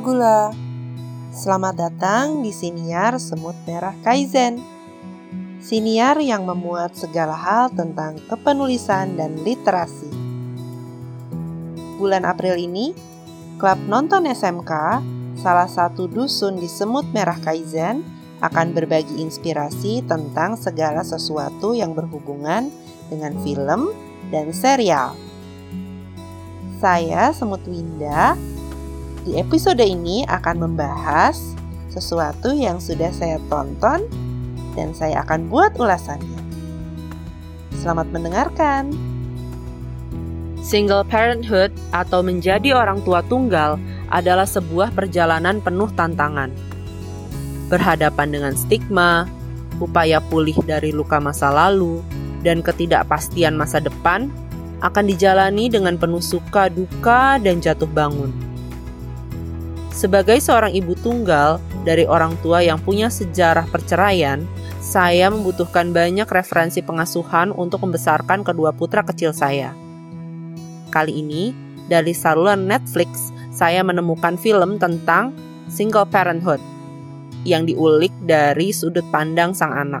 gula-gula. Selamat datang di Siniar Semut Merah Kaizen. Siniar yang memuat segala hal tentang kepenulisan dan literasi. Bulan April ini, klub nonton SMK, salah satu dusun di Semut Merah Kaizen, akan berbagi inspirasi tentang segala sesuatu yang berhubungan dengan film dan serial. Saya Semut Winda di episode ini akan membahas sesuatu yang sudah saya tonton dan saya akan buat ulasannya. Selamat mendengarkan. Single parenthood atau menjadi orang tua tunggal adalah sebuah perjalanan penuh tantangan. Berhadapan dengan stigma, upaya pulih dari luka masa lalu, dan ketidakpastian masa depan akan dijalani dengan penuh suka, duka, dan jatuh bangun. Sebagai seorang ibu tunggal dari orang tua yang punya sejarah perceraian, saya membutuhkan banyak referensi pengasuhan untuk membesarkan kedua putra kecil saya. Kali ini, dari saluran Netflix, saya menemukan film tentang single parenthood yang diulik dari sudut pandang sang anak.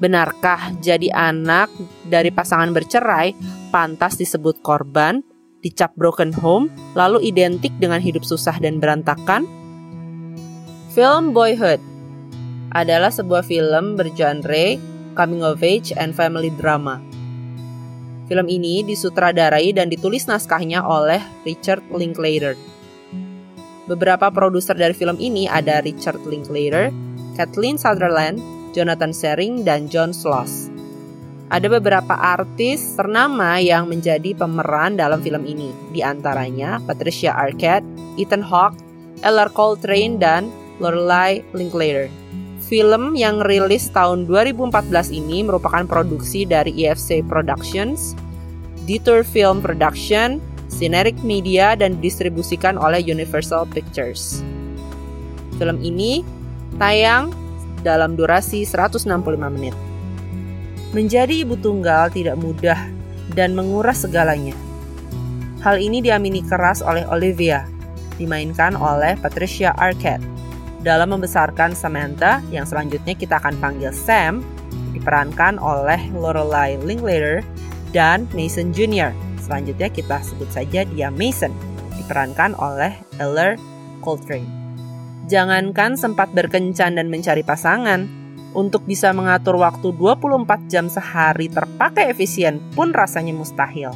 Benarkah jadi anak dari pasangan bercerai pantas disebut korban dicap broken home, lalu identik dengan hidup susah dan berantakan? Film Boyhood adalah sebuah film bergenre coming of age and family drama. Film ini disutradarai dan ditulis naskahnya oleh Richard Linklater. Beberapa produser dari film ini ada Richard Linklater, Kathleen Sutherland, Jonathan Sering, dan John Sloss. Ada beberapa artis ternama yang menjadi pemeran dalam film ini, di antaranya Patricia Arquette, Ethan Hawke, Eller Coltrane, dan Lorelai Linklater. Film yang rilis tahun 2014 ini merupakan produksi dari EFC Productions, Detour Film Production, Cineric Media, dan distribusikan oleh Universal Pictures. Film ini tayang dalam durasi 165 menit. Menjadi ibu tunggal tidak mudah dan menguras segalanya. Hal ini diamini keras oleh Olivia, dimainkan oleh Patricia Arquette. Dalam membesarkan Samantha, yang selanjutnya kita akan panggil Sam, diperankan oleh Lorelai Linklater dan Mason Jr. Selanjutnya kita sebut saja dia Mason, diperankan oleh Eller Coltrane. Jangankan sempat berkencan dan mencari pasangan, untuk bisa mengatur waktu 24 jam sehari terpakai efisien pun rasanya mustahil.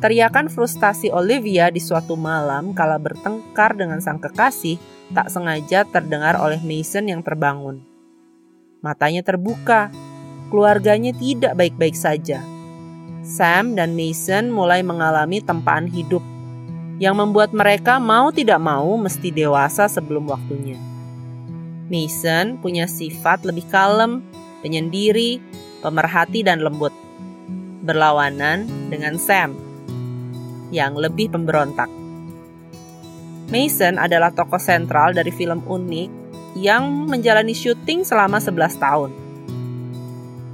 Teriakan frustasi Olivia di suatu malam kala bertengkar dengan sang kekasih tak sengaja terdengar oleh Mason yang terbangun. Matanya terbuka, keluarganya tidak baik-baik saja. Sam dan Mason mulai mengalami tempaan hidup yang membuat mereka mau tidak mau mesti dewasa sebelum waktunya. Mason punya sifat lebih kalem, penyendiri, pemerhati, dan lembut. Berlawanan dengan Sam yang lebih pemberontak. Mason adalah tokoh sentral dari film unik yang menjalani syuting selama 11 tahun.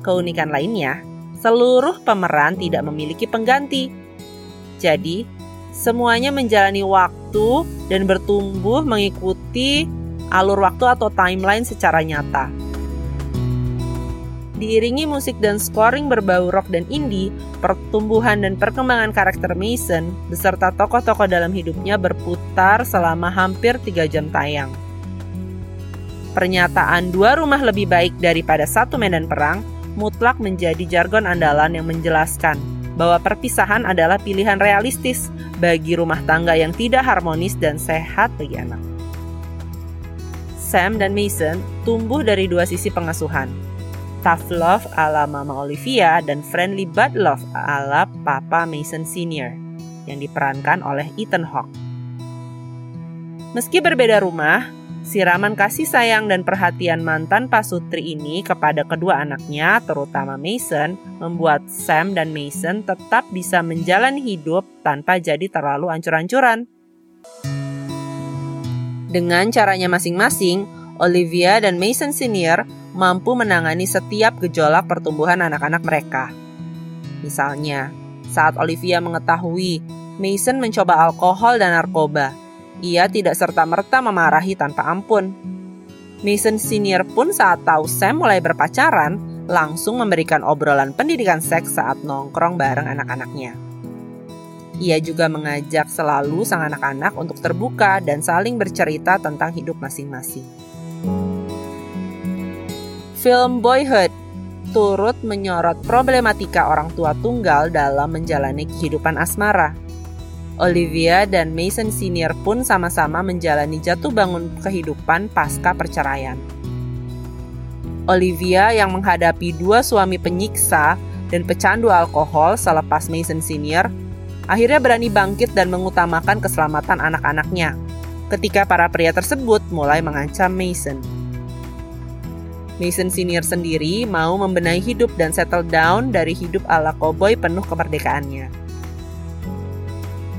Keunikan lainnya, seluruh pemeran tidak memiliki pengganti. Jadi, semuanya menjalani waktu dan bertumbuh mengikuti alur waktu atau timeline secara nyata. Diiringi musik dan scoring berbau rock dan indie, pertumbuhan dan perkembangan karakter Mason beserta tokoh-tokoh dalam hidupnya berputar selama hampir 3 jam tayang. Pernyataan dua rumah lebih baik daripada satu medan perang mutlak menjadi jargon andalan yang menjelaskan bahwa perpisahan adalah pilihan realistis bagi rumah tangga yang tidak harmonis dan sehat bagi anak. Sam dan Mason tumbuh dari dua sisi pengasuhan. Tough love ala Mama Olivia dan friendly but love ala Papa Mason Senior yang diperankan oleh Ethan Hawke. Meski berbeda rumah, siraman kasih sayang dan perhatian mantan pasutri ini kepada kedua anaknya, terutama Mason, membuat Sam dan Mason tetap bisa menjalani hidup tanpa jadi terlalu ancur-ancuran. Dengan caranya masing-masing, Olivia dan Mason Senior mampu menangani setiap gejolak pertumbuhan anak-anak mereka. Misalnya, saat Olivia mengetahui Mason mencoba alkohol dan narkoba, ia tidak serta-merta memarahi tanpa ampun. Mason Senior pun saat tahu Sam mulai berpacaran, langsung memberikan obrolan pendidikan seks saat nongkrong bareng anak-anaknya. Ia juga mengajak selalu sang anak-anak untuk terbuka dan saling bercerita tentang hidup masing-masing. Film Boyhood turut menyorot problematika orang tua tunggal dalam menjalani kehidupan asmara. Olivia dan Mason Senior pun sama-sama menjalani jatuh bangun kehidupan pasca perceraian. Olivia yang menghadapi dua suami penyiksa dan pecandu alkohol selepas Mason Senior akhirnya berani bangkit dan mengutamakan keselamatan anak-anaknya ketika para pria tersebut mulai mengancam Mason. Mason Senior sendiri mau membenahi hidup dan settle down dari hidup ala koboi penuh kemerdekaannya.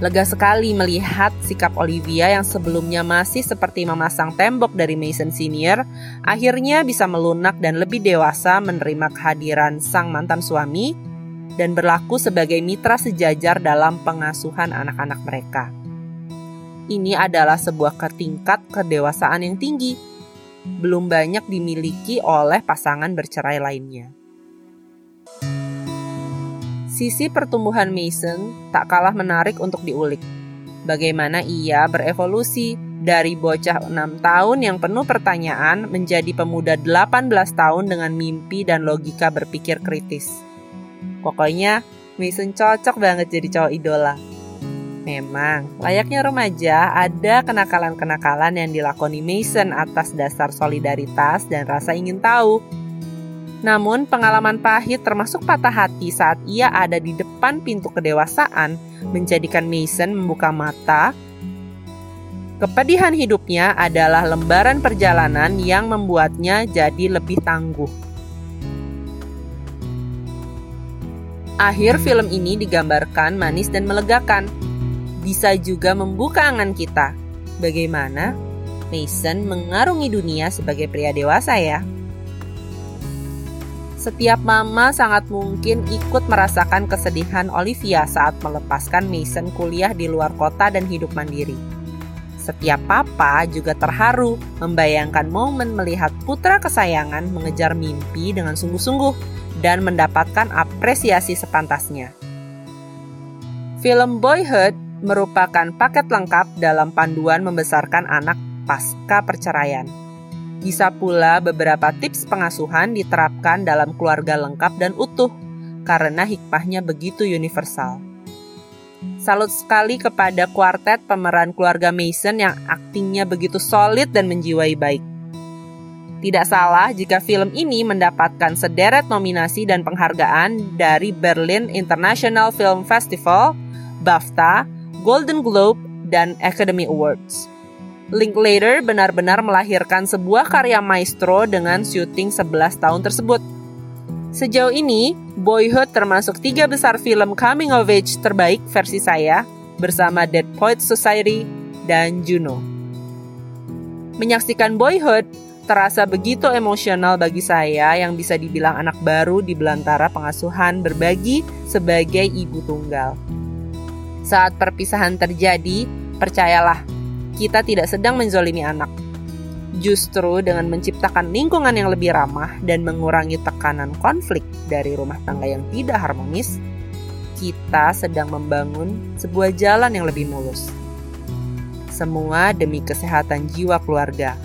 Lega sekali melihat sikap Olivia yang sebelumnya masih seperti memasang tembok dari Mason Senior, akhirnya bisa melunak dan lebih dewasa menerima kehadiran sang mantan suami dan berlaku sebagai mitra sejajar dalam pengasuhan anak-anak mereka. Ini adalah sebuah ketingkat kedewasaan yang tinggi, belum banyak dimiliki oleh pasangan bercerai lainnya. Sisi pertumbuhan Mason tak kalah menarik untuk diulik. Bagaimana ia berevolusi dari bocah 6 tahun yang penuh pertanyaan menjadi pemuda 18 tahun dengan mimpi dan logika berpikir kritis. Pokoknya Mason cocok banget jadi cowok idola. Memang, layaknya remaja, ada kenakalan-kenakalan yang dilakoni Mason atas dasar solidaritas dan rasa ingin tahu namun, pengalaman pahit termasuk patah hati saat ia ada di depan pintu kedewasaan menjadikan Mason membuka mata. Kepedihan hidupnya adalah lembaran perjalanan yang membuatnya jadi lebih tangguh. Akhir film ini digambarkan manis dan melegakan. Bisa juga membuka angan kita. Bagaimana Mason mengarungi dunia sebagai pria dewasa ya. Setiap mama sangat mungkin ikut merasakan kesedihan Olivia saat melepaskan Mason kuliah di luar kota dan hidup mandiri. Setiap papa juga terharu membayangkan momen melihat putra kesayangan mengejar mimpi dengan sungguh-sungguh dan mendapatkan apresiasi sepantasnya. Film Boyhood merupakan paket lengkap dalam panduan membesarkan anak pasca perceraian bisa pula beberapa tips pengasuhan diterapkan dalam keluarga lengkap dan utuh karena hikmahnya begitu universal. Salut sekali kepada kuartet pemeran keluarga Mason yang aktingnya begitu solid dan menjiwai baik. Tidak salah jika film ini mendapatkan sederet nominasi dan penghargaan dari Berlin International Film Festival, BAFTA, Golden Globe, dan Academy Awards. Linklater benar-benar melahirkan sebuah karya maestro dengan syuting 11 tahun tersebut. Sejauh ini, Boyhood termasuk tiga besar film coming of age terbaik versi saya bersama Dead Poets Society dan Juno. Menyaksikan Boyhood terasa begitu emosional bagi saya yang bisa dibilang anak baru di belantara pengasuhan berbagi sebagai ibu tunggal. Saat perpisahan terjadi, percayalah kita tidak sedang menzolimi anak. Justru dengan menciptakan lingkungan yang lebih ramah dan mengurangi tekanan konflik dari rumah tangga yang tidak harmonis, kita sedang membangun sebuah jalan yang lebih mulus. Semua demi kesehatan jiwa keluarga,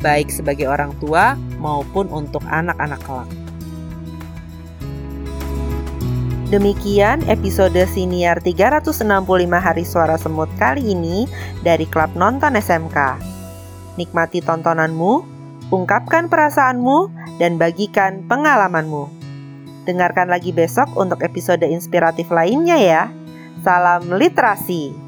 baik sebagai orang tua maupun untuk anak-anak kelak. Demikian episode siniar 365 hari suara semut kali ini dari Klub Nonton SMK. Nikmati tontonanmu, ungkapkan perasaanmu, dan bagikan pengalamanmu. Dengarkan lagi besok untuk episode inspiratif lainnya ya. Salam literasi.